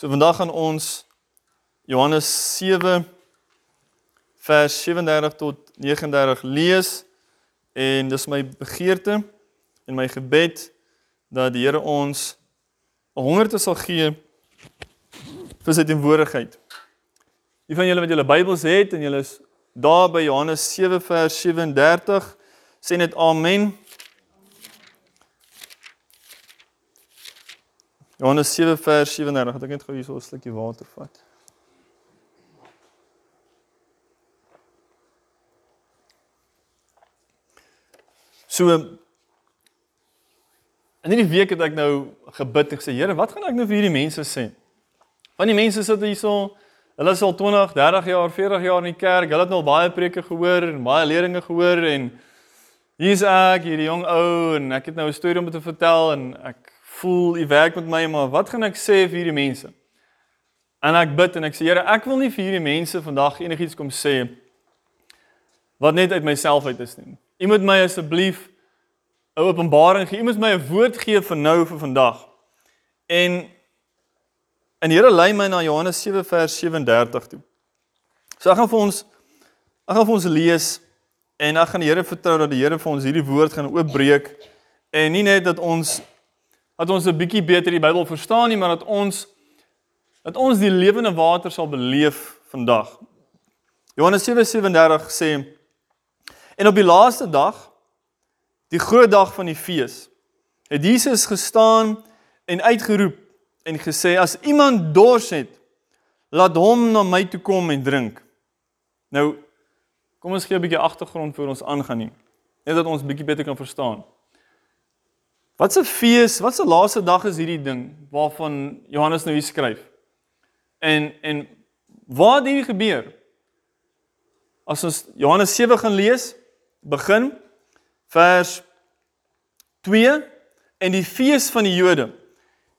So vandag gaan ons Johannes 7 vers 37 tot 39 lees en dis my begeerte en my gebed dat die Here ons 'n hongerte sal gee vir sy teenwoordigheid. Wie van julle wat julle Bybels het en julle is daar by Johannes 7 vers 37 sê net amen. Johannes 7 vers 37. Ek net gou hier so 'n slukkie water vat. So in hierdie week het ek nou gebid en gesê, Here, wat gaan ek nou vir hierdie mense sê? Want die mense sit hierso, hulle is al 20, 30 jaar, 40 jaar in die kerk. Hulle het nou baie preke gehoor en baie leringe gehoor en hier's ek, hierdie jong ou en ek het nou 'n storie om te vertel en ek voel u werk met my, maar wat gaan ek sê vir hierdie mense? En ek bid en ek sê Here, ek wil nie vir hierdie mense vandag enigiets kom sê wat net uit myself uit is nie. U moet my asseblief 'n openbaring gee. U moet my 'n woord gee vir nou vir vandag. En die Here lei my na Johannes 7 vers 37 toe. So ek gaan vir ons ek gaan vir ons lees en ek gaan die Here vertrou dat die Here vir ons hierdie woord gaan oopbreek en nie net dat ons dat ons 'n bietjie beter die Bybel verstaan nie, maar dat ons dat ons die lewende water sal beleef vandag. Johannes 7:37 sê en op die laaste dag die groot dag van die fees het Jesus gestaan en uitgeroep en gesê as iemand dors het laat hom na my toe kom en drink. Nou kom ons gee 'n bietjie agtergrond voor ons aangaan nie. Net dat ons bietjie beter kan verstaan. Wat 'n fees, wat 'n laaste dag is hierdie ding waarvan Johannes nou hier skryf. En en wat het hier gebeur? As ons Johannes 7 gaan lees, begin vers 2 en die fees van die Jode.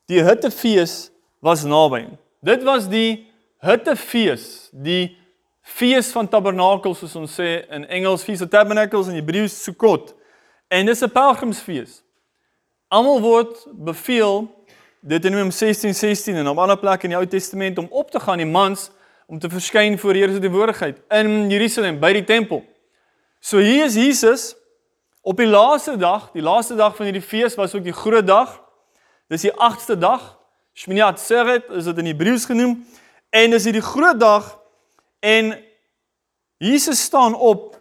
Die hittefees was naby. Dit was die hittefees, die fees van tabernakels soos ons sê in Engels Feast of Tabernacles en Hebreëus Sukkot. En dis 'n pelgrimsfees. Almal word beveel Deuteronomium 16:16 en op ander plekke in die Ou Testament om op te gaan die mans om te verskyn voor die Here se teenwoordigheid in Jerusalem by die tempel. So hier is Jesus op die laaste dag, die laaste dag van hierdie fees was ook die groot dag. Dis die 8ste dag. Shmini Atzeret is dit in Hebreëus genoem en dis hierdie groot dag en Jesus staan op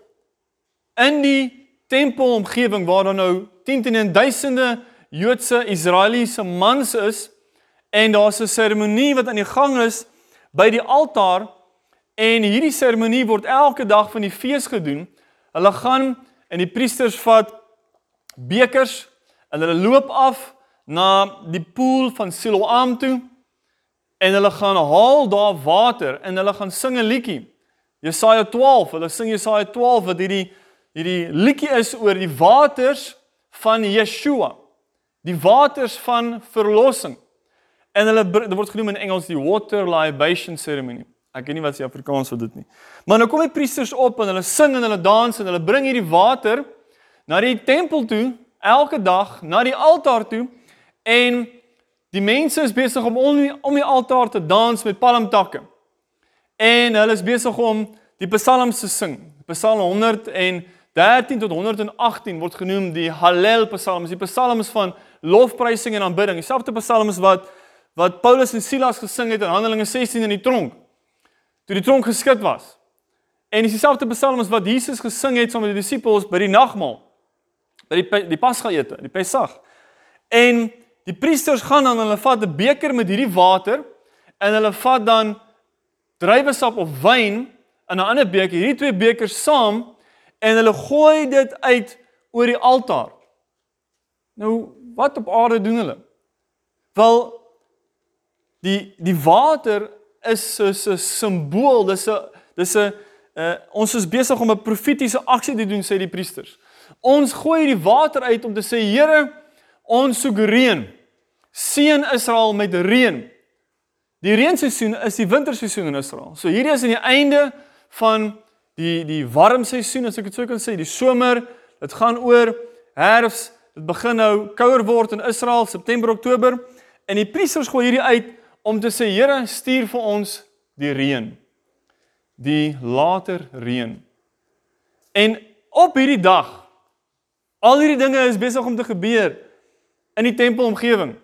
in die tempelomgewing waar daar nou tientallen en duisende Joodse Israeliese mans is en daar's 'n seremonie wat aan die gang is by die altaar en hierdie seremonie word elke dag van die fees gedoen. Hulle gaan en die priesters vat bekers en hulle loop af na die poel van Siloam toe en hulle gaan haal daar water en hulle gaan sing 'n liedjie. Jesaja 12, hulle sing Jesaja 12 wat hierdie hierdie liedjie is oor die waters van Yeshua die waters van verlossing. En hulle dit word genoem in Engels die water libation ceremony. Ek weet nie wat se Afrikaans vir dit nie. Maar nou kom die priesters op en hulle sing en hulle dans en hulle bring hierdie water na die tempel toe elke dag na die altaar toe en die mense is besig om om die, om die altaar te dans met palmtakke. En hulle is besig om die psalms te sing. Psalm 113 tot 118 word genoem die Hallel psalms, die psalms van lofprysing en aanbidding. Dieselfde psalms wat wat Paulus en Silas gesing het in Handelinge 16 in die tronk. Toe die tronk geskit was. En dis dieselfde psalms wat Jesus gesing het saam met die disippels by die nagmaal. By die die Pasgaete, die Pessag. En die priesters gaan dan hulle vat 'n beker met hierdie water en hulle vat dan druiwesap of wyn in 'n ander beker, hierdie twee bekers saam en hulle gooi dit uit oor die altaar. Nou wat op aarde doen hulle? Wel die die water is soos 'n simbool, dis 'n dis 'n uh, ons is besig om 'n profetiese aksie te doen sê die priesters. Ons gooi die water uit om te sê Here, ons soek reën. Seën Israel met reën. Die reenseisoen is die winterseisoen in Israel. So hierdie is aan die einde van die die warm seisoen as ek dit sou kan sê, die somer. Dit gaan oor herfs, Dit begin nou kouer word in Israel September Oktober en die priesters gooi hierdie uit om te sê Here, stuur vir ons die reën. Die later reën. En op hierdie dag al hierdie dinge is besig om te gebeur in die tempelomgewing.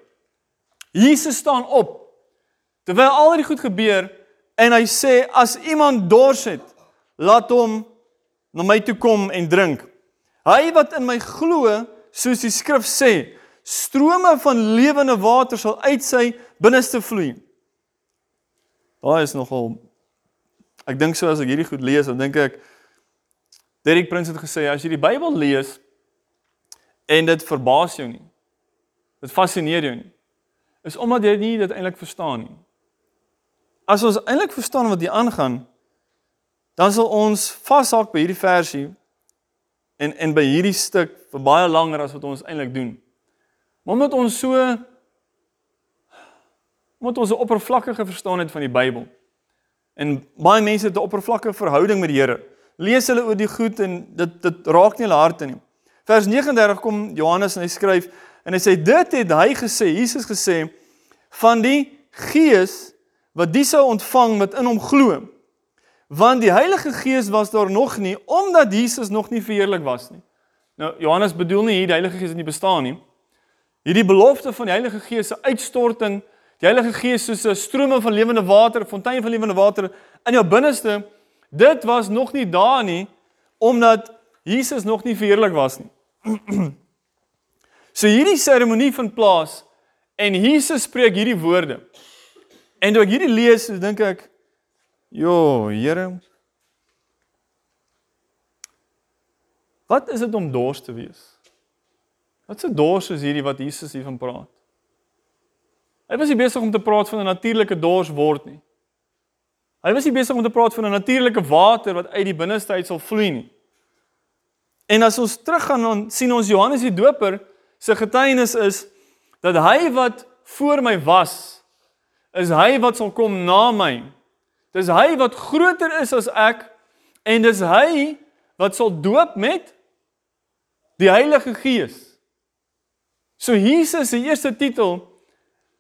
Jesus staan op terwyl al hierdie goed gebeur en hy sê as iemand dors het, laat hom na my toe kom en drink. Hy wat in my glo, soos die skrif sê, strome van lewende water sal uit sy binneste vloei. Daai is nogal ek dink so as ek hierdie goed lees, dan dink ek Derek Prince het gesê as jy die Bybel lees en dit verbaas jou nie. Dit fascineer jou nie. Is omdat jy nie dit eintlik verstaan nie. As ons eintlik verstaan wat hier aangaan, dan sal ons vashak by hierdie versie en en by hierdie stuk vir baie langer as wat ons eintlik doen. Maar omdat ons so omdat ons 'n oppervlakkige verstaan het van die Bybel. En baie mense het 'n oppervlakkige verhouding met die Here. Lees hulle oor die goed en dit dit raak nie hulle harte nie. Vers 39 kom Johannes en hy skryf en hy sê dit het hy gesê, Jesus gesê van die Gees wat die sou ontvang wat in hom glo. Want die Heilige Gees was daar nog nie omdat Jesus nog nie verheerlik was nie. Nou Johannes bedoel nie hier die Heilige Gees het nie bestaan nie. Hierdie belofte van die Heilige Gees se uitstorting, die Heilige Gees soos 'n strome van lewende water, 'n fontein van lewende water in jou binneste, dit was nog nie daar nie omdat Jesus nog nie verheerlik was nie. so hierdie seremonie vind plaas en Jesus spreek hierdie woorde. En toe ek hierdie lees, dink ek, "Jo, Here, wat is dit om dors te wees?" Wat 'n dors is hierdie wat Jesus hiervan praat? Hy was nie besig om te praat van 'n natuurlike dors word nie. Hy was nie besig om te praat van 'n natuurlike water wat uit die binneste uit sal vloei nie. En as ons teruggaan dan sien ons Johannes die Doper se getuienis is dat hy wat voor my was is hy wat sal kom na my. Dis hy wat groter is as ek en dis hy wat sal doop met die Heilige Gees. So Jesus se eerste titel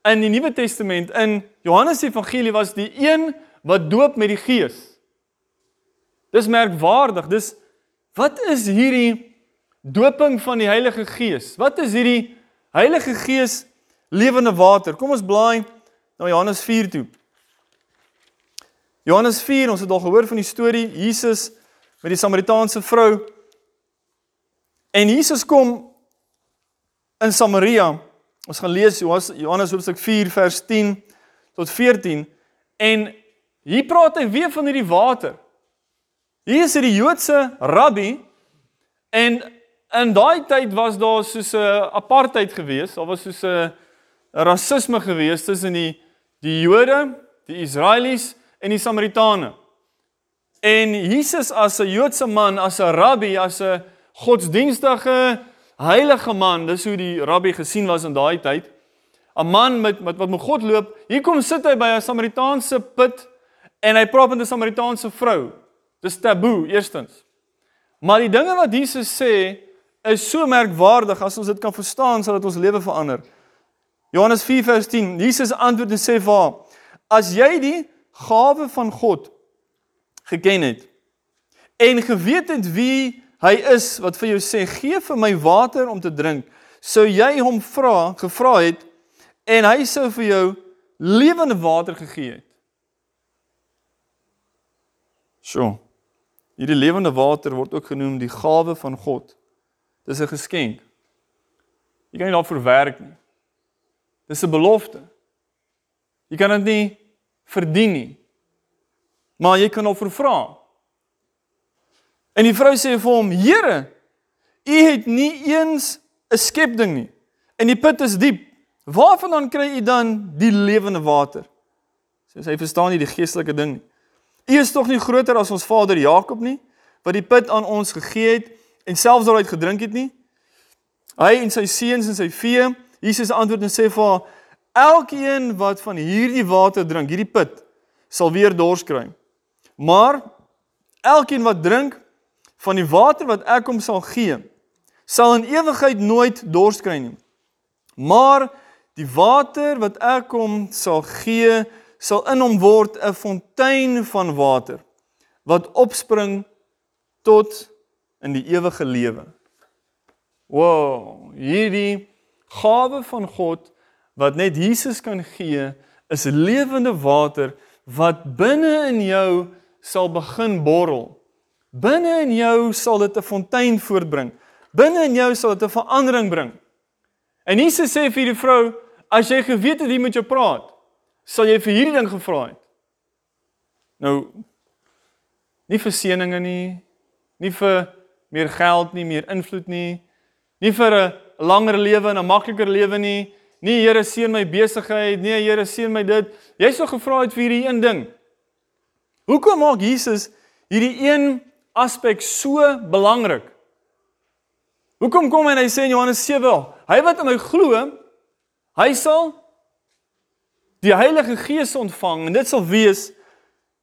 in die Nuwe Testament in Johannes Evangelie was die een wat doop met die Gees. Dis merkwaardig. Dis wat is hierdie doping van die Heilige Gees? Wat is hierdie Heilige Gees lewende water? Kom ons blaai na Johannes 4 toe. Johannes 4, ons het al gehoor van die storie Jesus met die Samaritaanse vrou. En Jesus kom in Samaria. Ons gaan lees Johannes hoofstuk 4 vers 10 tot 14 en hier praat hy weer van hierdie water. Hier is hierdie Joodse rabbi en in daai tyd was daar soos 'n apartheid gewees, daar was soos 'n rasisme gewees tussen die die Jode, die Israelies en die Samaritane. En Jesus as 'n Joodse man, as 'n rabbi, as 'n godsdienstige heilige man, dis hoe die rabbi gesien was in daai tyd. 'n Man met met wat met God loop. Hier kom sit hy by 'n Samaritaanse put en hy praat met 'n Samaritaanse vrou. Dis taboe eerstens. Maar die dinge wat Jesus sê is so merkwaardig as ons dit kan verstaan sal dit ons lewe verander. Johannes 4:10. Jesus antwoord en sê vir haar: As jy die gawe van God geken het. En geweet het wie hy is wat vir jou sê gee vir my water om te drink sou jy hom vra gevra het en hy sou vir jou lewende water gegee het. So hierdie lewende water word ook genoem die gawe van God. Dis 'n geskenk. Jy kan nie daarvoor werk nie. Dis 'n belofte. Jy kan dit nie verdien nie maar jy kan hom vra En die vrou sê vir hom: "Here, u het nie eens 'n skepding nie. En die put is diep. Waarvandaan kry u dan die lewende water?" Sê sy verstaan nie die geestelike ding nie. U is tog nie groter as ons vader Jakob nie, wat die put aan ons gegee het en selfs daaruit gedrink het nie? Hy en sy seuns en sy vee. Jesus antwoord en sê vir haar: "Elkeen wat van hierdie water drink, hierdie put, sal weer dors kry. Maar elkeen wat drink van die water wat ek hom sal gee, sal in ewigheid nooit dors kry nie. Maar Die water wat ek hom sal gee, sal in hom word 'n fontein van water wat opspring tot in die ewige lewe. Wow, hierdie gawe van God wat net Jesus kan gee, is lewende water wat binne in jou sal begin borrel. Binne in jou sal dit 'n fontein voortbring. Binne in jou sal dit 'n verandering bring. En Jesus sê vir die vrou, as jy geweet het wie met jou praat, sal jy vir hierdie ding gevra het. Nou nie vir seëninge nie, nie vir meer geld nie, meer invloed nie, nie vir 'n langer lewe en 'n makliker lewe nie. Nie Here seën my besigheid, nee Here seën my dit. Jy sou gevra het vir hierdie een ding. Hoekom maak Jesus hierdie een aspek so belangrik? Hoekom kom hy en hy sê in Johannes 7, hy wat in my glo, hy sal die Heilige Gees ontvang en dit sal wees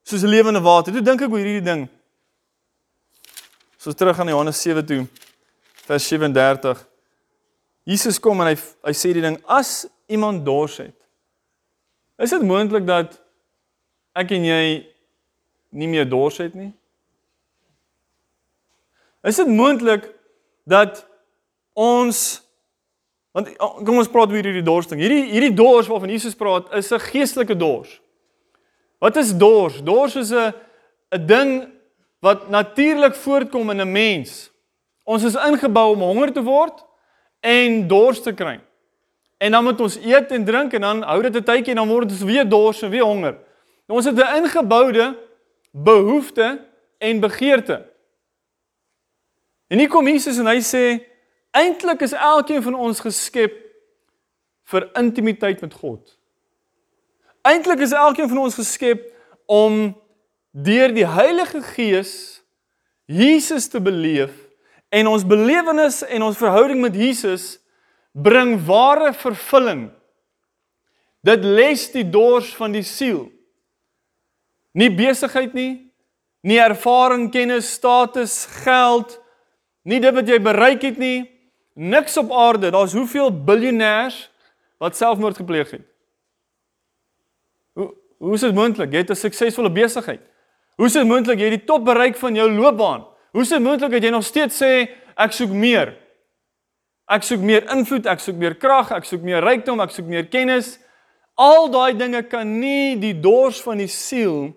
soos lewende water. Toe dink ek oor hierdie ding. So terug aan Johannes 7 toe vers 37. Jesus kom en hy hy sê die ding as iemand dors het. Is dit moontlik dat ek en jy nie meer dors het nie? Is dit moontlik dat ons want kom ons praat oor hierdie dors ding. Hierdie hierdie dors waarvan Jesus praat is 'n geestelike dors. Wat is dors? Dors is 'n 'n ding wat natuurlik voortkom in 'n mens. Ons is ingebou om honger te word en dors te kry. En dan moet ons eet en drink en dan hou dit 'n tydjie en dan word ons weer dors en weer honger. Nou ons het 'n ingeboude behoefte en begeerte. En hier kom Jesus en hy sê eintlik is elkeen van ons geskep vir intimiteit met God. Eintlik is elkeen van ons geskep om deur die Heilige Gees Jesus te beleef En ons belewenis en ons verhouding met Jesus bring ware vervulling. Dit les die dors van die siel. Nie besigheid nie, nie ervaring, kennis, status, geld, nie dit wat jy bereik het nie, niks op aarde. Daar's hoeveel biljoenêers wat selfmoord gepleeg het. Hoe hoe is dit moontlik jy het 'n suksesvolle besigheid? Hoe is dit moontlik jy het die top bereik van jou loopbaan? Hoe is dit moontlik dat jy nog steeds sê ek soek meer? Ek soek meer invloed, ek soek meer krag, ek soek meer rykdom, ek soek meer kennis. Al daai dinge kan nie die dors van die siel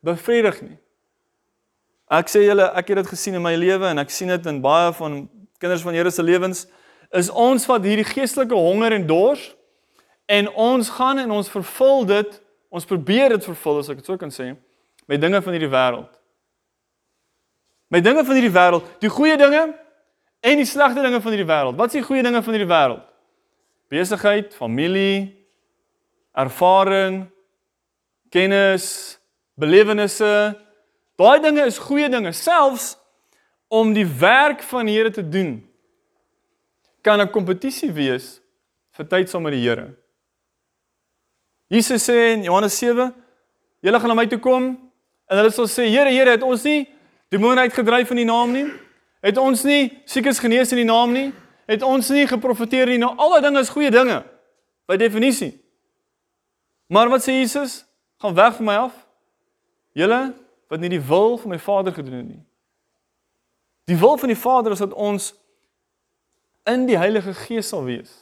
bevredig nie. Ek sê julle, ek het dit gesien in my lewe en ek sien dit in baie van kinders van Here se lewens is ons wat hierdie geestelike honger en dors en ons gaan en ons vervul dit, ons probeer dit vervul as ek dit sou kan sê, met dinge van hierdie wêreld met dinge van hierdie wêreld, die goeie dinge en die slegte dinge van hierdie wêreld. Wat is die goeie dinge van hierdie wêreld? Besigheid, familie, ervaring, kennis, belewennisse. Daai dinge is goeie dinge, selfs om die werk van die Here te doen. Kan 'n kompetisie wees vir tyd saam met die Here. Jesus sê in Johannes 7, julle gaan na my toe kom en hulle sal sê, Here, Here, het ons nie demone uitgedryf in die naam nie? Het ons nie siekes genees in die naam nie? Het ons nie geprofeteer nie? Nou al daai dinge is goeie dinge by definisie. Maar wat sê Jesus? Gaan weg van my af. Julle wat nie die wil van my Vader gedoen het nie. Die wil van die Vader is dat ons in die Heilige Gees sal wees.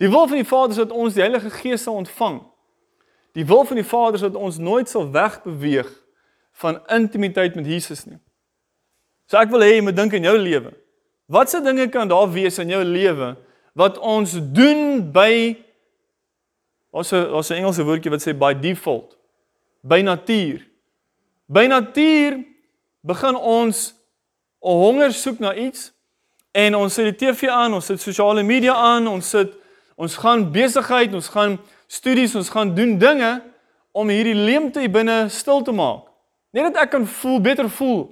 Die wil van die Vader is dat ons die Heilige Gees sal ontvang. Die wil van die Vader is dat ons nooit sal wegbeweeg van intimiteit met Jesus nie. So ek wil hê jy moet dink in jou lewe. Watse dinge kan daar wees in jou lewe wat ons doen by ons ons Engelse woordjie wat sê by default, by natuur. By natuur begin ons 'n honger soek na iets en ons sit die TV aan, ons sit sosiale media aan, ons sit ons gaan besigheid, ons gaan studies, ons gaan doen dinge om hierdie leemte binne stil te maak. Net dat ek kan voel beter voel.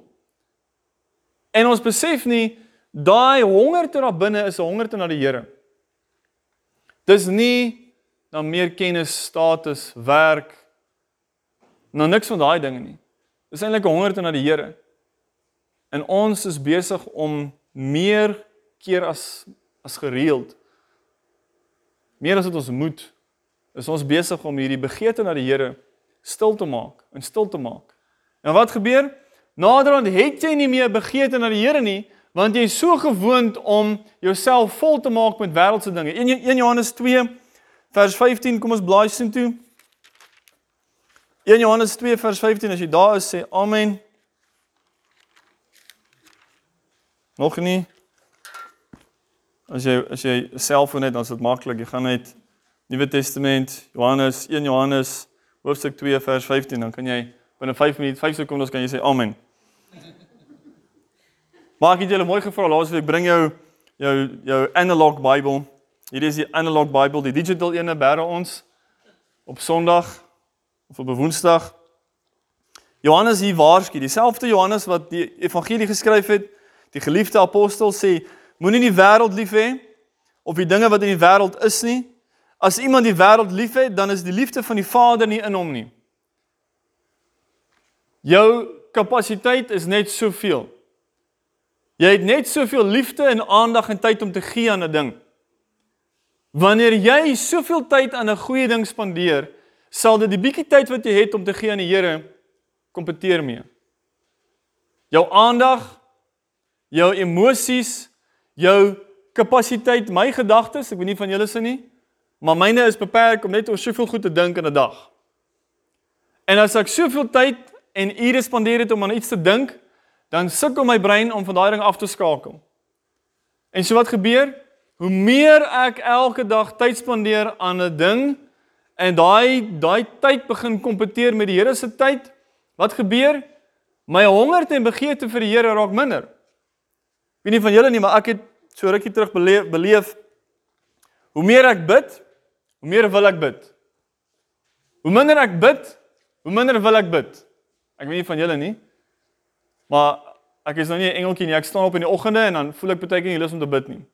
En ons besef nie daai hongerte daar binne is 'n hongerte na die Here. Dis nie na meer kennis, status, werk, na niks van daai dinge nie. Dis eintlik 'n hongerte na die Here. En ons is besig om meer keer as as gereeld meer as wat ons moet, is ons besig om hierdie begeerte na die Here stil te maak en stil te maak. En wat gebeur? Naderhand het jy nie meer begeerte na die Here nie, want jy is so gewoond om jouself vol te maak met wêreldse dinge. 1 Johannes 2 vers 15, kom ons blaai sien toe. 1 Johannes 2 vers 15 as jy daar is sê amen. Nog nie. As jy as jy 'n selfoon het, dan is dit maklik. Jy gaan net Nuwe Testament, Johannes 1 Johannes hoofstuk 2 vers 15, dan kan jy binne 5 minute, 5 sekondes kan jy sê amen. Maar ek het julle mooi gevra laasweek bring jou jou jou analog Bybel. Hier is die analog Bybel, die digital ene bære ons op Sondag of op Woensdag. Johannes hier waarsku, dieselfde Johannes wat die evangelie geskryf het, die geliefde apostel sê, moenie die wêreld lief hê of die dinge wat in die wêreld is nie. As iemand die wêreld liefhet, dan is die liefde van die Vader nie in hom nie. Jou kapasiteit is net soveel. Jy het net soveel liefde en aandag en tyd om te gee aan 'n ding. Wanneer jy soveel tyd aan 'n goeie ding spandeer, sal dit die bietjie tyd wat jy het om te gee aan die Here kompeteer mee. Jou aandag, jou emosies, jou kapasiteit, my gedagtes, ek weet nie van julle se nie, maar myne is beperk om net oor soveel goed te dink in 'n dag. En as ek soveel tyd en ure spandeer het om aan iets te dink, dan sukkel my brein om van daai ding af te skakel. En so wat gebeur? Hoe meer ek elke dag tyd spandeer aan 'n ding en daai daai tyd begin kompeteer met die Here se tyd, wat gebeur? My honger en begeerte vir die Here raak minder. Ek weet nie van julle nie, maar ek het so rukkie terug beleef, beleef hoe meer ek bid, hoe meer wil ek bid. Hoe minder ek bid, hoe minder wil ek bid. Ek weet nie van julle nie. Maar ek is nou nie 'n engeltjie nie. Ek staan op in die oggende en dan voel ek baie keer nie lus om te bid nie.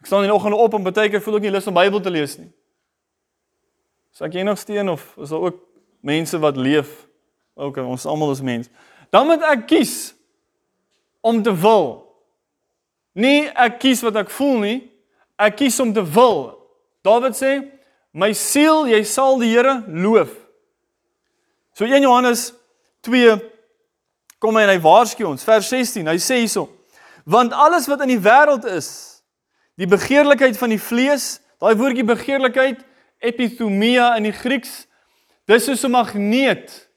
Ek staan in die oggende op en baie keer voel ek nie lus om Bybel te lees nie. So ek enig steen of is daar ook mense wat leef? OK, ons almal is mens. Dan moet ek kies om te wil. Nie ek kies wat ek voel nie. Ek kies om te wil. Dawid sê, "My siel, jy sal die Here loof." So 1 Johannes 2 kom hy en hy waarsku ons vers 16. Hy sê hierso: Want alles wat in die wêreld is, die begeerlikheid van die vlees, daai woordjie begeerlikheid, epithumia in die Grieks, dis soos 'n magneet.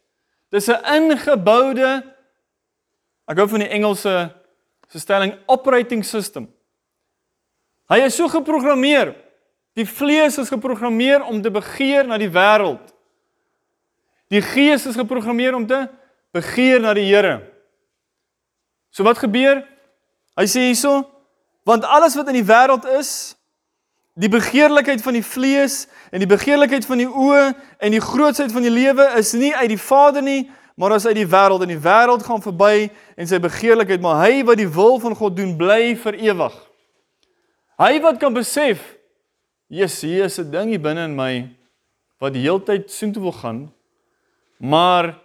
Dis 'n ingeboude ek gou van die Engelse stelling operating system. Hy is so geprogrammeer. Die vlees is geprogrammeer om te begeer na die wêreld. Die gees is geprogrammeer om te begeer na die Here. So wat gebeur? Hy sê hierso, want alles wat in die wêreld is, die begeerlikheid van die vlees en die begeerlikheid van die oë en die grootsheid van die lewe is nie uit die Vader nie, maar is uit die wêreld en die wêreld gaan verby en sy begeerlikheid, maar hy wat die wil van God doen, bly vir ewig. Hy wat kan besef, Jesus, hier is 'n ding hier binne in my wat die heeltyd soontoe wil gaan, maar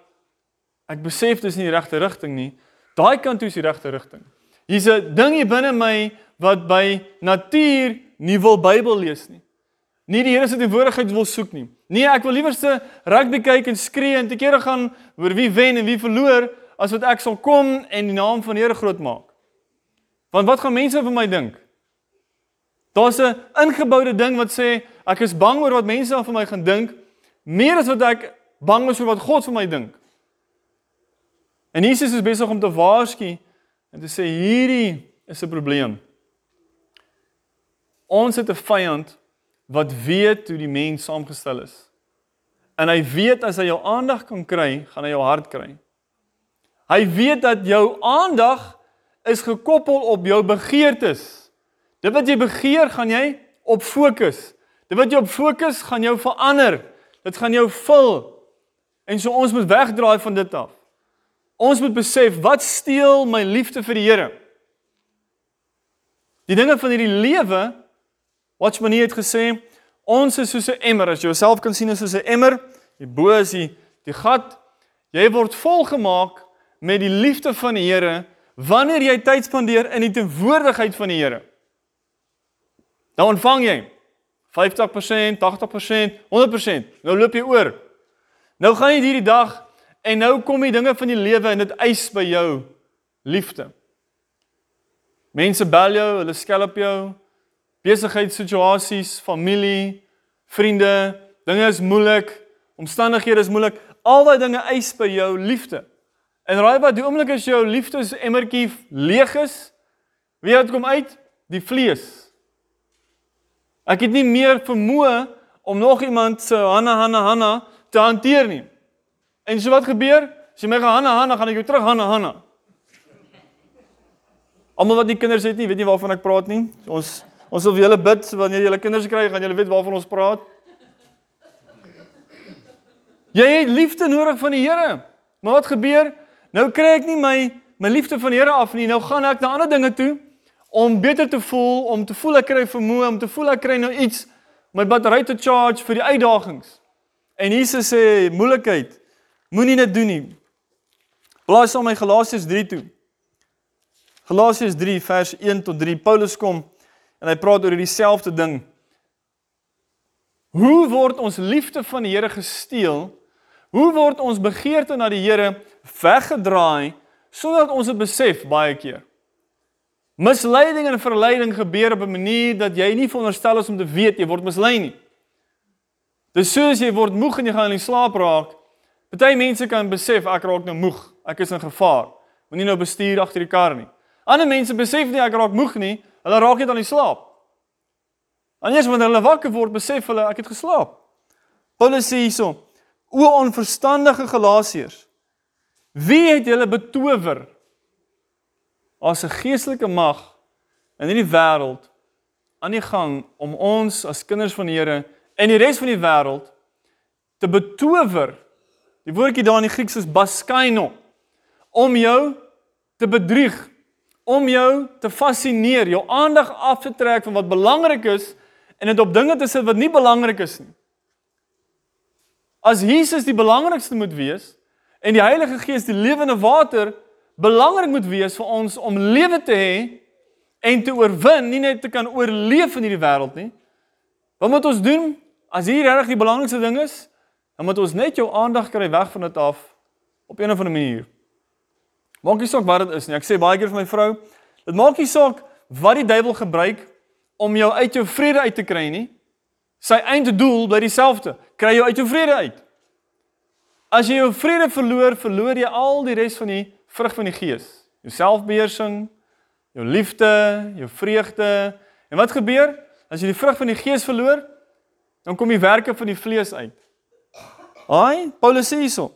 ek besef dis nie die regte rigting nie. Daai kant toe is die regte rigting. Hier's 'n ding hier binne my wat by natuur nie wil Bybel lees nie. Nie die Here se teenwoordigheid wil soek nie. Nee, ek wil liewerste rugby kyk en skree en te kere gaan oor wie wen en wie verloor as wat ek sal kom en die naam van die Here groot maak. Want wat gaan mense van my dink? Daar's 'n ingeboude ding wat sê ek is bang oor wat mense van my gaan dink meer as wat ek bang is oor wat God van my dink. En Jesus is besig om te waarsku en te sê hierdie is 'n probleem. Ons het 'n vyand wat weet hoe die mens saamgestel is. En hy weet as hy jou aandag kan kry, gaan hy jou hart kry. Hy weet dat jou aandag is gekoppel op jou begeertes. Dit wat jy begeer, gaan jy op fokus. Dit wat jy op fokus, gaan jou verander. Dit gaan jou vul. En so ons moet wegdraai van dit af. Ons moet besef wat steel my liefde vir die Here? Die dinge van hierdie lewe Watchman het gesê ons is soos 'n emmer as jy jouself kan sien as soos 'n emmer die bo is die die gat jy word volgemaak met die liefde van die Here wanneer jy tyd spandeer in die teenwoordigheid van die Here dan ontvang jy 50%, 80%, 100%. Nou loop jy oor. Nou gaan jy hierdie dag en nou kom die dinge van die lewe en dit eis by jou liefde. Mense bel jou, hulle skelp jou. Besigheidssituasies, familie, vriende, dinge is moeilik, omstandighede is moeilik. Al daai dinge eis by jou liefde. En raai wat, die oomblik as jou liefdesemmertjie leeg is, wie het kom uit? Die vlees. Ek het nie meer vermoë om nog iemand se Hanna Hanna Hanna te hanteer nie. En so wat gebeur? As jy my gaan Hanna Hanna, gaan ek jou terug Hanna Hanna. Almal wat nie kinders het nie, weet nie waarvan ek praat nie. Ons ons wil vir julle bid wanneer julle kinders kry, gaan julle weet waarvan ons praat. Jy het liefde nodig van die Here. Maar wat gebeur? Nou kry ek nie my my liefde van die Here af nie. Nou gaan ek na ander dinge toe om beter te voel, om te voel ek kry vermoë, om te voel ek kry nou iets my battery te charge vir die uitdagings. En Jesus sê moeilikheid moenie dit doen nie. Blaai saam my Galasiërs 3 toe. Galasiërs 3 vers 1 tot 3. Paulus kom en hy praat oor dieselfde ding. Hoe word ons liefde van die Here gesteel? Hoe word ons begeerte na die Here weggedraai sonder dat ons dit besef baie keer? Misleiding en verleiding gebeur op 'n manier dat jy nie veronderstel is om te weet jy word mislei nie. Dis soos jy word moeg en jy gaan in slaap raak. Party mense kan besef ek raak nou moeg, ek is in gevaar. Moenie nou bestuur agter die kar nie. Ander mense besef nie ek raak moeg nie, hulle raak net aan die slaap. Anders wanneer hulle wakker word, besef hulle ek het geslaap. Paulus sê hierso: O onverstandige Galasiërs, wie het julle betower as 'n geestelike mag in hierdie wêreld aan die gang om ons as kinders van die Here en die res van die wêreld te betower. Die woordjie daar in die Grieks is baskaino om jou te bedrieg, om jou te fascineer, jou aandag af te trek van wat belangrik is en dit op dinge te sit wat nie belangrik is nie. As Jesus die belangrikste moet wees en die Heilige Gees die lewende water belangrik moet wees vir ons om lewe te hê en te oorwin, nie net te kan oorleef in hierdie wêreld nie. Wat moet ons doen as hier regtig die belangrikste ding is? Dan moet ons net jou aandag kry weg van dit af op 'n of ander manier. Maak nie saak wat dit is nie. Ek sê baie keer vir my vrou, dit maak nie saak wat die duiwel gebruik om jou uit jou vrede uit te kry nie. Sy einddoel bly dieselfde. Kry jou uit jou vrede uit. As jy jou vrede verloor, verloor jy al die res van die vrug van die gees. Jou selfbeheersing, jou liefde, jou vreugde. En wat gebeur as jy die vrug van die gees verloor? Dan kom die werke van die vlees uit. Haai, Paulus sê hierso.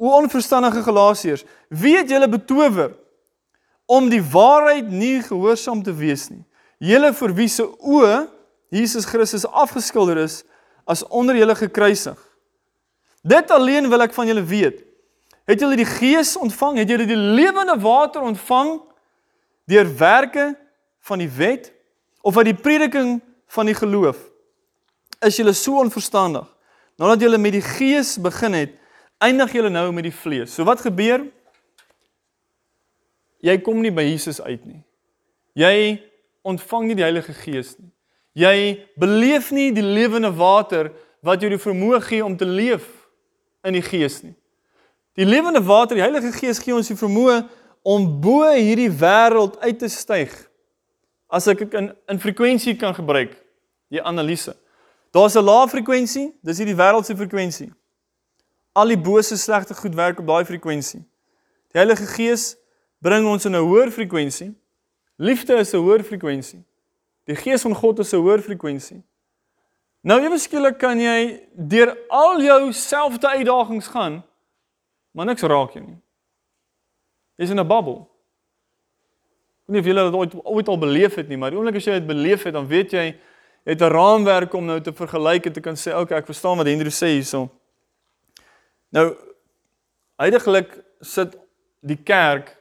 O onverstandige Galasiërs, wie het julle betower om die waarheid nie gehoorsaam te wees nie? Julle vir wie se oë Jesus Christus afgeskilder is as onder julle gekruisig. Dit alleen wil ek van julle weet. Het julle die Gees ontvang? Het julle die lewende water ontvang deur werke van die wet of uit die prediking van die geloof? Is julle so onverstandig? Nadat julle met die Gees begin het, eindig julle nou met die vlees. So wat gebeur? Jy kom nie by Jesus uit nie. Jy ontvang nie die Heilige Gees nie. Jy beleef nie die lewende water wat jou die vermoë gee om te leef in die Gees nie. Die lewende water, die Heilige Gees gee ons die vermoë om bo hierdie wêreld uit te styg. As ek in in frekwensie kan gebruik, die analise. Daar's 'n lae frekwensie, dis hierdie wêreld se frekwensie. Al die bose slegte goed werk op daai frekwensie. Die Heilige Gees bring ons in 'n hoër frekwensie. Liefde is 'n hoër frekwensie. Die Gees van God is 'n hoër frekwensie. Nou ewe skielik kan jy deur al jou selfde uitdagings gaan maar niks raak jou nie. Jy's in 'n bubble. Ek weet nie of julle dit ooit ooit al beleef het nie, maar die oomblik as jy dit beleef het, dan weet jy jy het 'n raamwerk om nou te vergelyk en te kan sê, "Oké, okay, ek verstaan wat Hendrik sê hierso." Nou heidaglik sit die kerk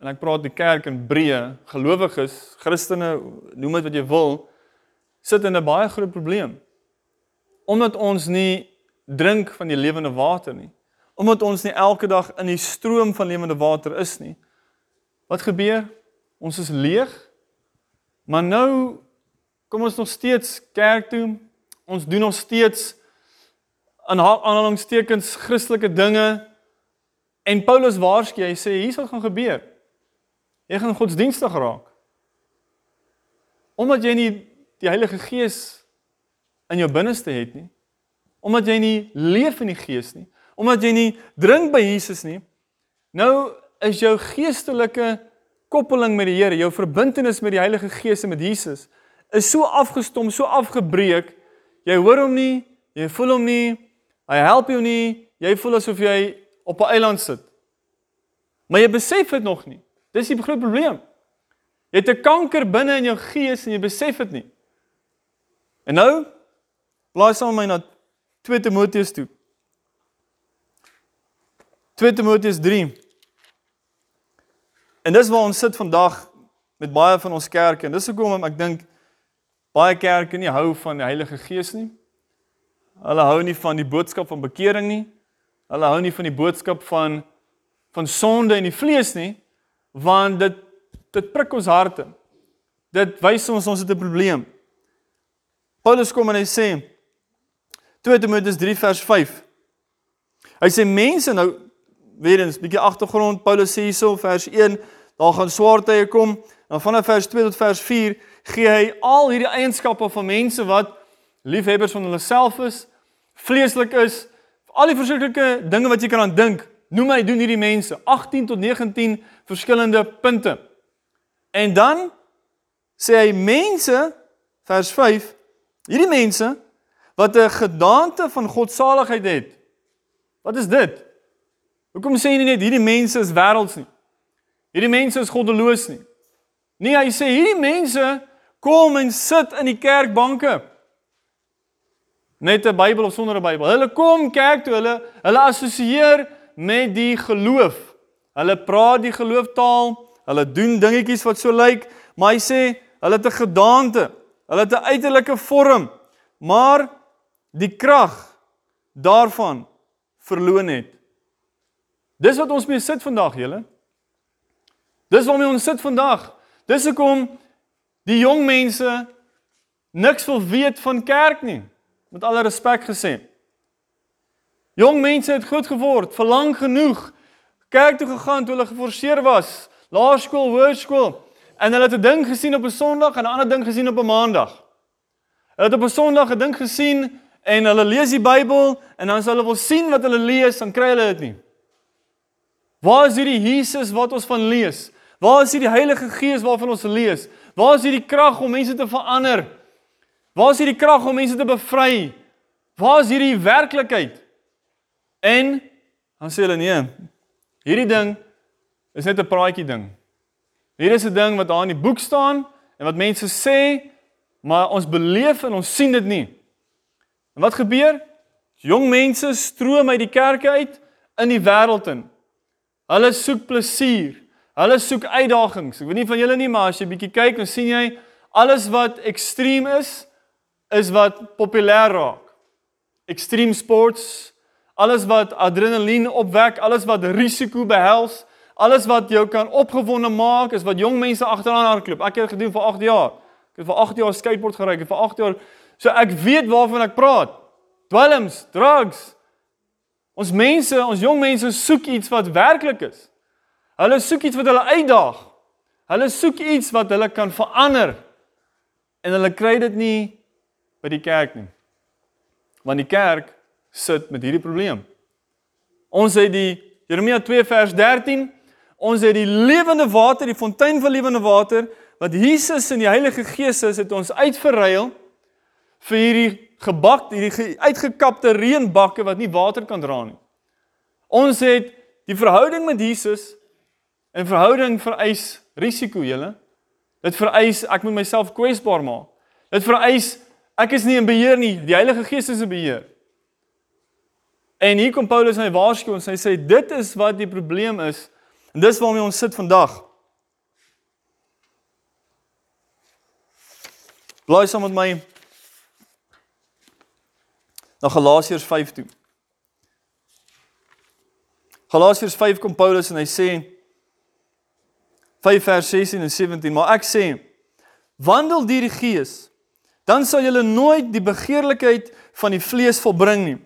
en ek praat die kerk in breë, gelowiges, Christene, noem dit wat jy wil, sit in 'n baie groot probleem. Omdat ons nie drink van die lewende water nie omdat ons nie elke dag in die stroom van lewende water is nie. Wat gebeur? Ons is leeg. Maar nou kom ons nog steeds kerk toe. Ons doen nog steeds aan aanhalingstekens Christelike dinge. En Paulus waarsku, hy sê hier's wat gaan gebeur. Jy gaan godsdienstig raak. Omdat jy nie die Heilige Gees in jou binneste het nie. Omdat jy nie leef in die Gees nie. Omdat jy nie drink by Jesus nie. Nou is jou geestelike koppeling met die Here, jou verbintenis met die Heilige Gees en met Jesus is so afgestom, so afgebreek. Jy hoor hom nie, jy voel hom nie, hy help jou nie, jy voel asof jy op 'n eiland sit. Maar jy besef dit nog nie. Dis die groot probleem. Jy het 'n kanker binne in jou gees en jy besef dit nie. En nou blaai saam met my na 2 Timoteus toe. 2 Timoteus 3. En dis waar ons sit vandag met baie van ons kerke en dis hoekom ek dink baie kerke nie hou van die Heilige Gees nie. Hulle hou nie van die boodskap van bekering nie. Hulle hou nie van die boodskap van van sonde in die vlees nie, want dit dit prik ons harte. Dit wys ons ons het 'n probleem. Paulus kom en hy sê 2 Timoteus 3 vers 5. Hy sê mense nou weer eens bietjie agtergrond. Paulus sê hierso vers 1, daar gaan swaar tye kom. Dan vanaf vers 2 tot vers 4 gee hy al hierdie eienskappe van mense wat liefhebbers van hulle self is, vleeslik is, al die verskillende dinge wat jy kan aan dink. Noem hy doen hierdie mense 18 tot 19 verskillende punte. En dan sê hy mense vers 5 hierdie mense wat 'n gedagte van godsaligheid het. Wat is dit? Hoekom sê jy nie net hierdie mense is wêrelds nie? Hierdie mense is goddeloos nie. Nee, hy sê hierdie mense kom en sit in die kerkbanke. Net 'n Bybel of sonder 'n Bybel. Hulle kom kerk toe, hulle hulle assosieer met die geloof. Hulle praat die gelooftaal, hulle doen dingetjies wat so lyk, maar hy sê hulle het 'n gedagte, hulle het 'n uiterlike vorm, maar die krag daarvan verloon het. Dis wat ons mee sit vandag, julle. Dis waarmee ons sit vandag. Dis hoekom die jong mense niks wil weet van kerk nie. Met alle respek gesê. Jong mense het groot geword, vir lank genoeg kerk toe gegaan toe hulle geforseer was, laerskool, hoërskool, en hulle het 'n ding gesien op 'n Sondag en 'n ander ding gesien op 'n Maandag. Hulle het op 'n Sondag 'n ding gesien en hulle lees die Bybel en dan as hulle wil sien wat hulle lees, dan kry hulle dit nie. Waar is hierdie Jesus wat ons van lees? Waar is hierdie Heilige Gees waarvan ons lees? Waar is hierdie krag om mense te verander? Waar is hierdie krag om mense te bevry? Waar is hierdie werklikheid? En dan sê hulle nee. Hierdie ding is net 'n praatjie ding. Hier is 'n ding wat daar in die boek staan en wat mense sê, maar ons beleef en ons sien dit nie. En wat gebeur? Jong mense stroom uit die kerke uit in die wêreld in. Hulle soek plesier. Hulle soek uitdagings. Ek weet nie van julle nie, maar as jy bietjie kyk, dan sien jy alles wat ekstreem is, is wat populêr raak. Extreme sports, alles wat adrenalien opwek, alles wat risiko behels, alles wat jou kan opgewonde maak, is wat jong mense agteraan hardloop. Ek het gedoen vir 8 jaar. Ek het vir 8 jaar skateboard gery, vir 8 jaar. So ek weet waarvan ek praat. Dwelms, drugs. Ons mense, ons jong mense soek iets wat werklik is. Hulle soek iets wat hulle uitdaag. Hulle soek iets wat hulle kan verander. En hulle kry dit nie by die kerk nie. Want die kerk sit met hierdie probleem. Ons het die Jeremia 2 vers 13, ons het die lewende water, die fontein van lewende water wat Jesus in die Heilige Gees is, het ons uitverruil vir hierdie gebak, hierdie uitgekapte reënbakke wat nie water kan dra nie. Ons het die verhouding met Jesus 'n verhouding vereis risiko, julle. Dit vereis ek moet myself kwesbaar maak. Dit vereis ek is nie in beheer nie, die Heilige Gees is in beheer. En hier kom Paulus en hy waarsku ons, hy sê dit is wat die probleem is. En dis waarmee ons sit vandag. Blaai saam met my na Galasiërs 5 toe. Galasiërs 5 kom Paulus en hy sê 5 vers 16 en 17, maar ek sê wandel deur die gees dan sal julle nooit die begeerlikheid van die vlees volbring nie.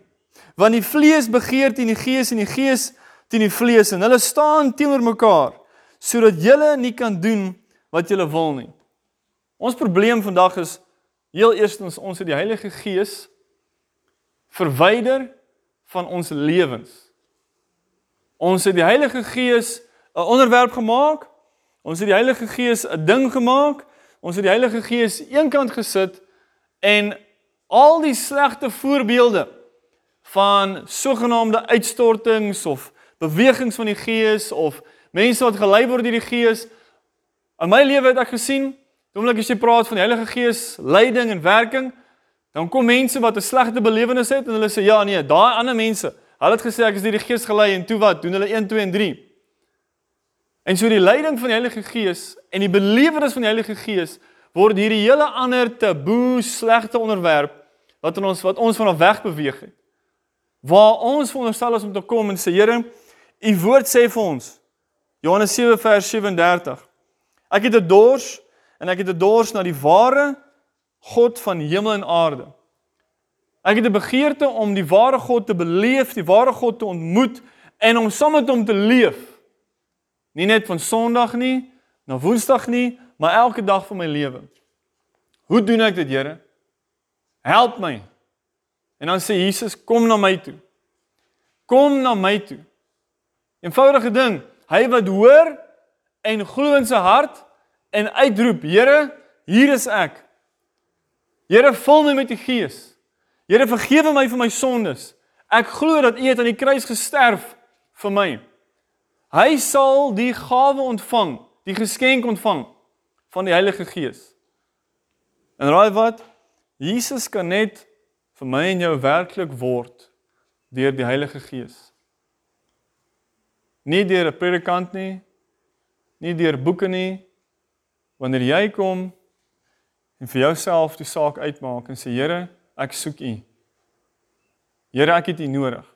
Want die vlees begeer teen die gees en die gees teen die vlees en hulle staan teenoor mekaar sodat julle nie kan doen wat julle wil nie. Ons probleem vandag is heel eerstens ons het die Heilige Gees verwyder van ons lewens. Ons het die Heilige Gees 'n onderwerp gemaak. Ons het die Heilige Gees 'n ding gemaak. Ons het die Heilige Gees eenkant gesit en al die slegte voorbeelde van sogenaamde uitstortings of bewegings van die Gees of mense wat gelei word deur die Gees in my lewe het ek gesien, oomblik as jy praat van die Heilige Gees, leiding en werking, dan kom mense wat 'n slegte belewenis het en hulle sê ja nee, daai ander mense, hulle het gesê ek is deur die Gees gelei en toe wat? Doen hulle 1 2 en 3. En so die leiding van die Heilige Gees en die belewenis van die Heilige Gees word hierdie hele ander taboe slegte onderwerp wat ons wat ons vanaf weg beweeg het. Waar ons veronderstel is om te kom en sê Here, u woord sê vir ons Johannes 7 vers 37. Ek het 'n dors en ek het 'n dors na die ware God van hemel en aarde. Ek het 'n begeerte om die ware God te beleef, die ware God te ontmoet en om saam met hom te leef. Nie net van Sondag nie, na Woensdag nie, maar elke dag van my lewe. Hoe doen ek dit, Here? Help my. En dan sê Jesus, kom na my toe. Kom na my toe. Eenvoudige ding, hy wat hoor en glo in sy hart en uitroep, Here, hier is ek. Here, vul my met die Gees. Here, vergewe my vir my sondes. Ek glo dat U het aan die kruis gesterf vir my. Hy sal die gawe ontvang, die geskenk ontvang van die Heilige Gees. En raai wat? Jesus kan net vir my en jou werklik word deur die Heilige Gees. Nie deur 'n predikant nie, nie deur boeke nie. Wanneer jy kom en vir jouself die saak uitmaak en sê Here, ek soek U. Here, ek het U nodig.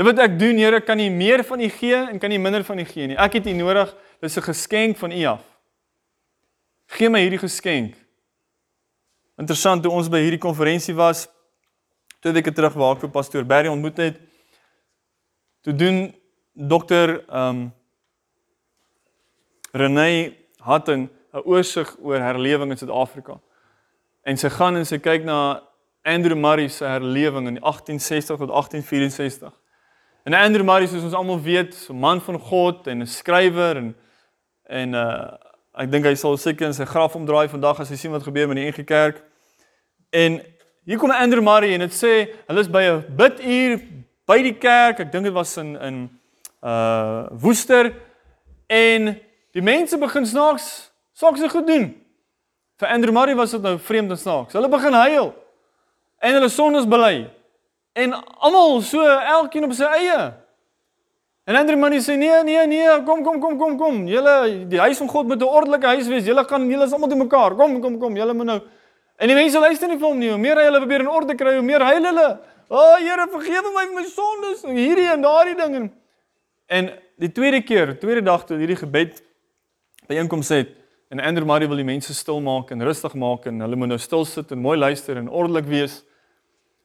Dit wat ek doen, Here, kan U meer van U gee en kan U minder van U gee nie. Ek het U nodig. Dis 'n geskenk van U af. Gee my hierdie geskenk. Interessant toe ons by hierdie konferensie was twee weke terug waar ek vir pastoor Barry ontmoet het. Toe doen dokter ehm um, Renée Hatting 'n oorsig oor herlewing in Suid-Afrika. En sy gaan en sy kyk na Andrew Murray se herlewing in 1860 tot 1864. En Andrew Murray soos ons almal weet, 'n man van God en 'n skrywer en en uh ek dink hy sal seker in sy graf omdraai vandag as hy sien wat gebeur met die NG Kerk. En hier kom Andrew Murray en dit sê hulle is by 'n biduur by die kerk. Ek dink dit was in in uh Woester en die mense begin snaaks Snaaks het goed doen. Vir Andrew Murray was dit nou vreemd en snaaks. Hulle begin huil. En hulle sondes bely. En almal so elkeen op sy eie. En Andrew Murray sê nee, nee, nee, kom kom kom kom kom. Julle die huis van God moet 'n ordelike huis wees. Julle gaan julle is almal te mekaar. Kom kom kom. Julle moet nou En die mense luister nie vir hom nie. Hoe meer hy hulle probeer in orde kry, hoe meer huil hulle. O, oh, Here, vergewe my vir my sondes. Hierdie en daardie ding en en die tweede keer, tweede dag toe hierdie gebed by einkom sê het En Andrew Murray wil die mense stil maak en rustig maak en hulle moet nou stil sit en mooi luister en ordelik wees.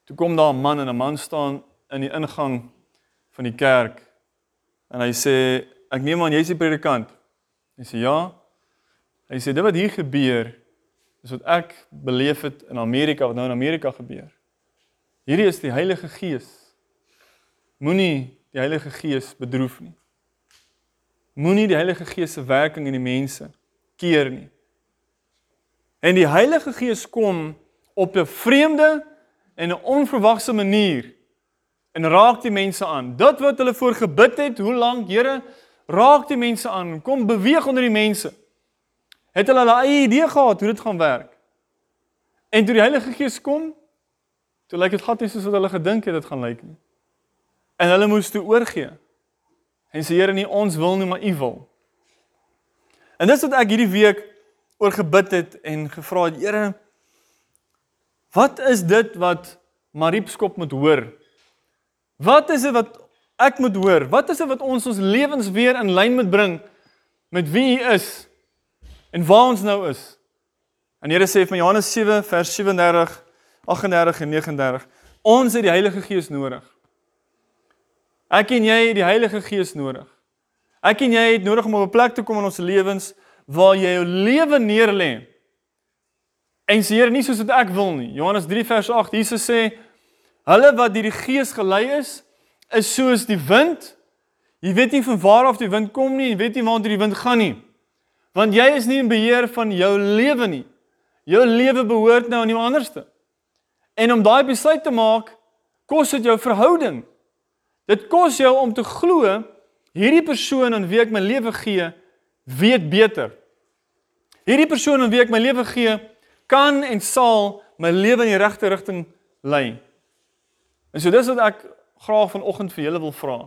Toe kom daar 'n man en 'n man staan in die ingang van die kerk. En hy sê, "Ek neem aan jy's die predikant." Hy sê, "Ja." Hy sê, "Dit wat hier gebeur is wat ek beleef het in Amerika, wat nou in Amerika gebeur. Hierdie is die Heilige Gees. Moenie die Heilige Gees bedroef nie. Moenie die Heilige Gees se werking in die mense keer nie. En die Heilige Gees kom op 'n vreemde en 'n onverwagse manier en raak die mense aan. Dit wat hulle voor gebid het, hoe lank, Here, raak die mense aan. Kom beweeg onder die mense. Het hulle 'n eie idee gehad hoe dit gaan werk? En toe die Heilige Gees kom, toe lyk dit glad nie soos wat hulle gedink het dit gaan lyk nie. En hulle moes toe oorgee. En sê Here, nie ons wil nie, maar U wil. En dis wat ek hierdie week oor gebid het en gevra het, Here, wat is dit wat Mariepskop moet hoor? Wat is dit wat ek moet hoor? Wat is dit wat ons ons lewens weer in lyn moet bring met wie U is en waar ons nou is? En Here sê vir Johannes 7 vers 37, 38 en 39, ons het die Heilige Gees nodig. Ek en jy het die Heilige Gees nodig. Ek en jy het nodig om op 'n plek te kom in ons lewens waar jy jou lewe neerlê. En sê Here, nie soos wat ek wil nie. Johannes 3 vers 8, Jesus sê hulle wat deur die Gees gelei is, is soos die wind. Jy weet nie van waar af die wind kom nie, jy weet nie waar die wind gaan nie. Want jy is nie in beheer van jou lewe nie. Jou lewe behoort nou aan iemand anderste. En om daai besluit te maak, kos dit jou verhouding. Dit kos jou om te glo hierdie persoon aan wie ek my lewe gee, weet beter. Hierdie persoon aan wie ek my lewe gee, kan en sal my lewe in die regte rigting lei. En so dis wat ek graag vanoggend vir julle wil vra.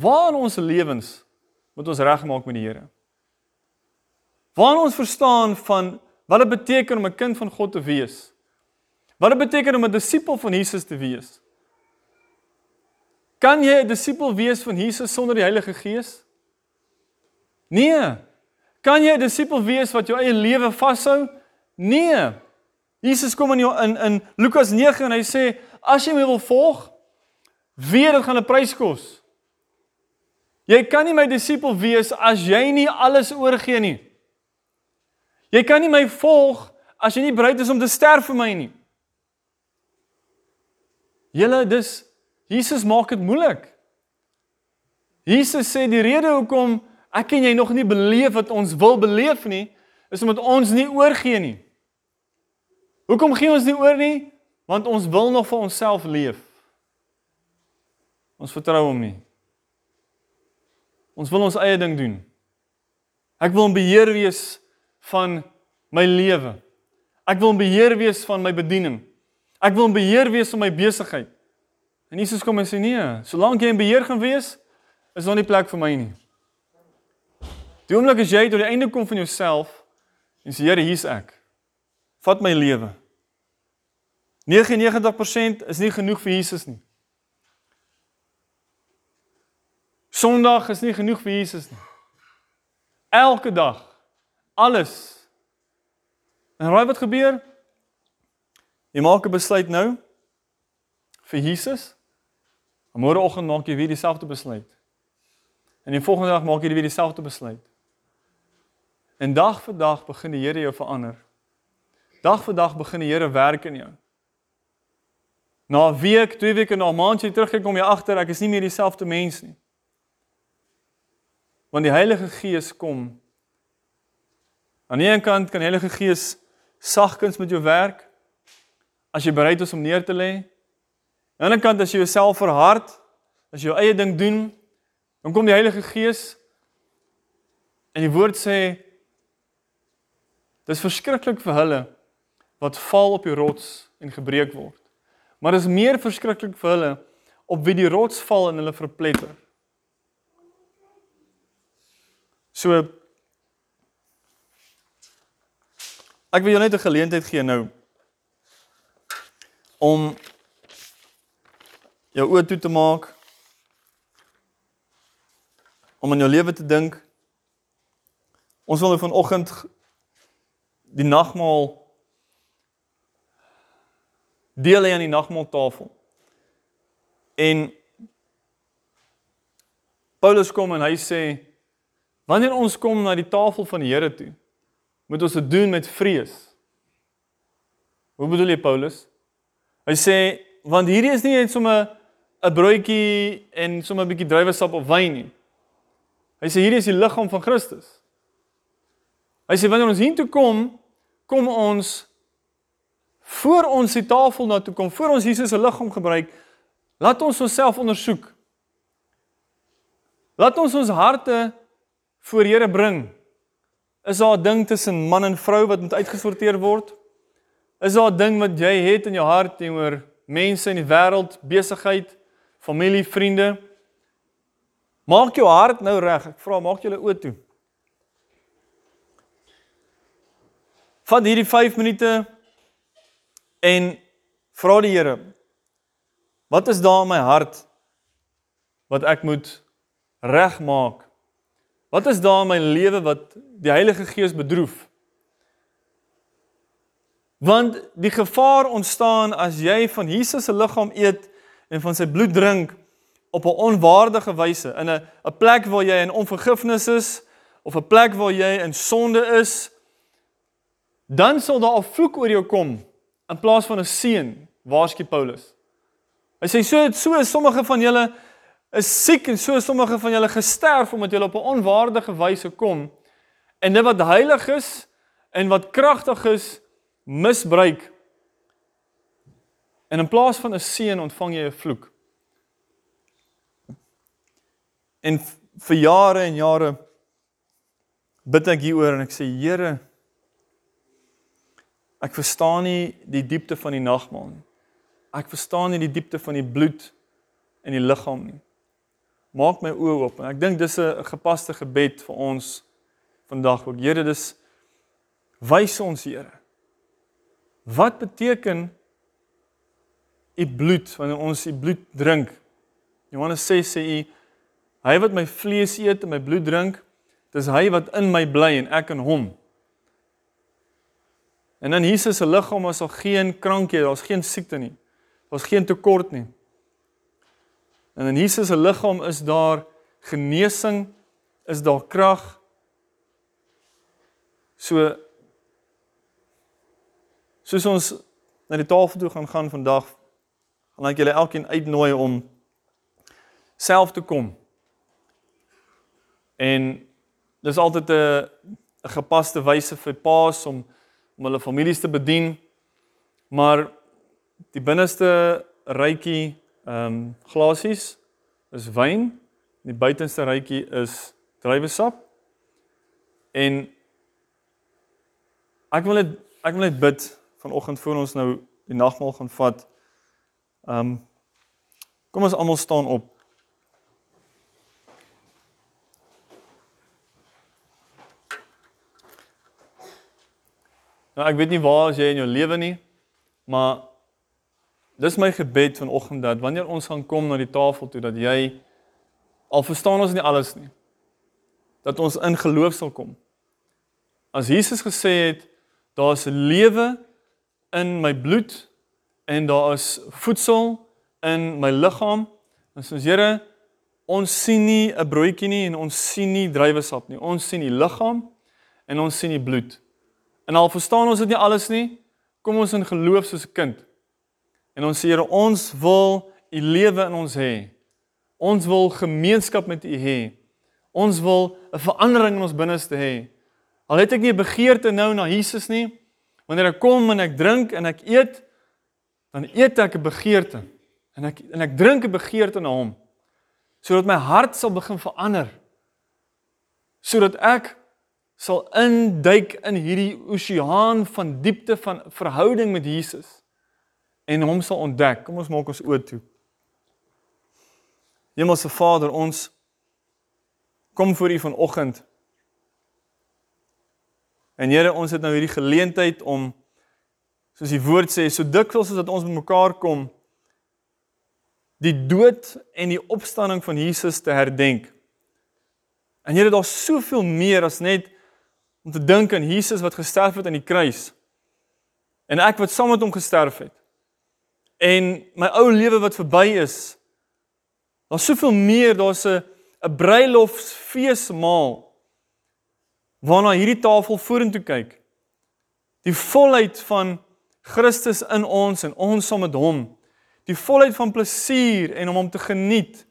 Waar in ons lewens moet ons regmaak met die Here? Waar ons verstaan van wat dit beteken om 'n kind van God te wees? Wat dit beteken om 'n disipel van Jesus te wees? Kan jy 'n disipel wees van Jesus sonder die Heilige Gees? Nee. Kan jy 'n disipel wees wat jou eie lewe vashou? Nee. Jesus kom in jou in in Lukas 9 en hy sê as jy my wil volg, weet dit gaan 'n prys kos. Jy kan nie my disipel wees as jy nie alles oorgee nie. Jy kan nie my volg as jy nie bereid is om te sterf vir my nie. Julle dis Jesus maak dit moeilik. Jesus sê die rede hoekom ek en jy nog nie beleef wat ons wil beleef nie, is omdat ons nie oorgee nie. Hoekom gee ons nie oor nie? Want ons wil nog vir onsself leef. Ons vertrou hom nie. Ons wil ons eie ding doen. Ek wil in beheer wees van my lewe. Ek wil in beheer wees van my bediening. Ek wil in beheer wees van my besigheid. En Jesus kom en sê nee, solank jy in beheer gaan wees, is daar nie plek vir my nie. Die oomblik as jy tot die einde kom van jouself en sê Here, hier's ek. Vat my lewe. 99% is nie genoeg vir Jesus nie. Sondag is nie genoeg vir Jesus nie. Elke dag alles. En raai wat gebeur? Jy maak 'n besluit nou vir Jesus. En môreoggend maak jy weer dieselfde besluit. En die volgende dag maak jy weer dieselfde besluit. En dag vir dag begin die Here jou verander. Dag vir dag begin die Here werk in jou. Na 'n week, twee weke, na 'n maand jy terugkyk kom jy agter ek is nie meer dieselfde mens nie. Want die Heilige Gees kom. Aan die een kant kan die Heilige Gees sagkens met jou werk as jy bereid is om neer te lê. Aan die ander kant as jy jouself verhard, as jy jou eie ding doen, dan kom die Heilige Gees en die woord sê dis verskriklik vir hulle wat val op die rots en gebreek word. Maar dit is meer verskriklik vir hulle op wie die rots val en hulle verpletter. So ek wil jou net 'n geleentheid gee nou om jou oë toe te maak om aan jou lewe te dink. Ons wil nou vanoggend die nagmaal deel hy aan die nagmaaltafel. En Paulus kom en hy sê wanneer ons kom na die tafel van die Here toe, moet ons dit doen met vrees. Hoe bedoel jy Paulus? Hy sê want hierdie is nie net sommer 'n broodjie en sommer 'n bietjie druiwesap of wyn nie. Hy sê hierdie is die liggaam van Christus. Hy sê wanneer ons hier toe kom, kom ons voor ons die tafel na toe kom, voor ons Jesus se liggaam gebruik, laat ons onsself ondersoek. Laat ons ons harte voor Here bring. Is daar 'n ding tussen man en vrou wat moet uitgesorteer word? Is daar 'n ding wat jy het in jou hart teenoor mense in die wêreld, besigheid, familie, vriende? Maak jou hart nou reg. Ek vra, maak julle oë toe. Van hierdie 5 minute en vra die Here wat is daar in my hart wat ek moet regmaak? Wat is daar in my lewe wat die Heilige Gees bedroef? Want die gevaar ontstaan as jy van Jesus se liggaam eet en van sy bloed drink op 'n onwaardige wyse in 'n 'n plek waar jy in onvergifnis is of 'n plek waar jy in sonde is, dan sal daar 'n vloek oor jou kom in plaas van 'n seën, waarskynlik Paulus. Hy sê so so sommige van julle is siek en so sommige van julle gesterf omdat julle op 'n onwaardige wyse kom en dit wat heilig is en wat kragtig is misbruik. En in plaas van 'n seën ontvang jy 'n vloek. En vir jare en jare bid ek hieroor en ek sê Here ek verstaan nie die diepte van die nagmaal nie. Ek verstaan nie die diepte van die bloed in die liggaam nie. Maak my oë oop en ek dink dis 'n gepaste gebed vir ons vandag ook. Here, dis wys ons Here. Wat beteken u bloed wanneer ons u bloed drink? Johannes 6 sê u hy wat my vlees eet en my bloed drink, dis hy wat in my bly en ek in hom. En in Jesus se liggaam is daar geen krankheid, daar's geen siekte nie. Daar's geen tekort nie. En in Jesus se liggaam is daar genesing, is daar krag. So soos ons na die tafel toe gaan gaan vandag, gaan ek julle elkeen uitnooi om self te kom. En dis altyd 'n 'n gepaste wyse vir paas om om hulle families te bedien. Maar die binneste rytjie ehm um, glasies is wyn, die buitenste rytjie is druiwesap. En ek wil net ek wil net bid vanoggend voor ons nou die nagmaal gaan vat. Ehm um, kom ons almal staan op. Nou ek weet nie waar jy in jou lewe nie, maar dis my gebed vanoggend dat wanneer ons gaan kom na die tafel toe dat jy al verstaan ons nie alles nie dat ons in geloof sal kom. As Jesus gesê het daar's lewe in my bloed en daar is voedsel in my liggaam, dan sê ons Here, ons sien nie 'n broodjie nie en ons sien nie druiwesap nie. Ons sien die liggaam en ons sien die bloed. En al verstaan ons dit nie alles nie, kom ons in geloof soos 'n kind. En ons sê Here, ons wil u lewe in ons hê. Ons wil gemeenskap met u hê. Ons wil 'n verandering in ons binneste hê. Al het ek nie 'n begeerte nou na Jesus nie, wanneer ek kom en ek drink en ek eet, dan eet ek 'n begeerte en ek en ek drink 'n begeerte na hom sodat my hart sal begin verander. Sodat ek sal induik in hierdie oseaan van diepte van verhouding met Jesus en hom sal ontdek. Kom ons maak ons oë toe. Hemelse Vader, ons kom voor U vanoggend. En Here, ons het nou hierdie geleentheid om soos die woord sê, so dikwels as dat ons bymekaar kom, die dood en die opstanding van Jesus te herdenk. En Here, daar's soveel meer as net om te dink aan Jesus wat gesterf het aan die kruis. En ek wat saam met hom gesterf het en my ou lewe wat verby is. Daar's soveel meer, daar's 'n 'n bruilofsfeesmaal waarna hierdie tafel vorentoe kyk. Die volheid van Christus in ons en ons saam met hom. Die volheid van plesier en om hom te geniet.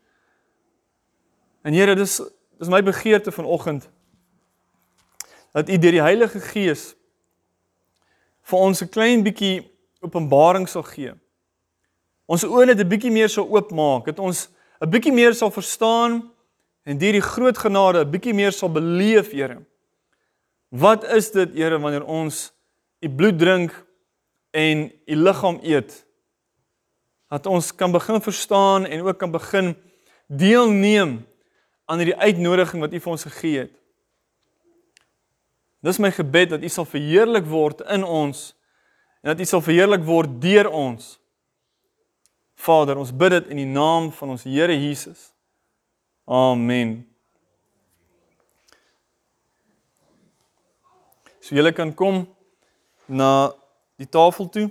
En Here, dis dis my begeerte vanoggend dat U deur die Heilige Gees vir ons 'n klein bietjie openbaring sal gee ons oë net 'n bietjie meer sou oopmaak, dat ons 'n bietjie meer sal verstaan en deur die groot genade 'n bietjie meer sal beleef, Here. Wat is dit, Here, wanneer ons u bloed drink en u liggaam eet? Dat ons kan begin verstaan en ook kan begin deelneem aan hierdie uitnodiging wat u vir ons gegee het. Dis my gebed dat u sal verheerlik word in ons en dat u sal verheerlik word deur ons. Vader, ons bid dit in die naam van ons Here Jesus. Amen. So julle kan kom na die tafel toe.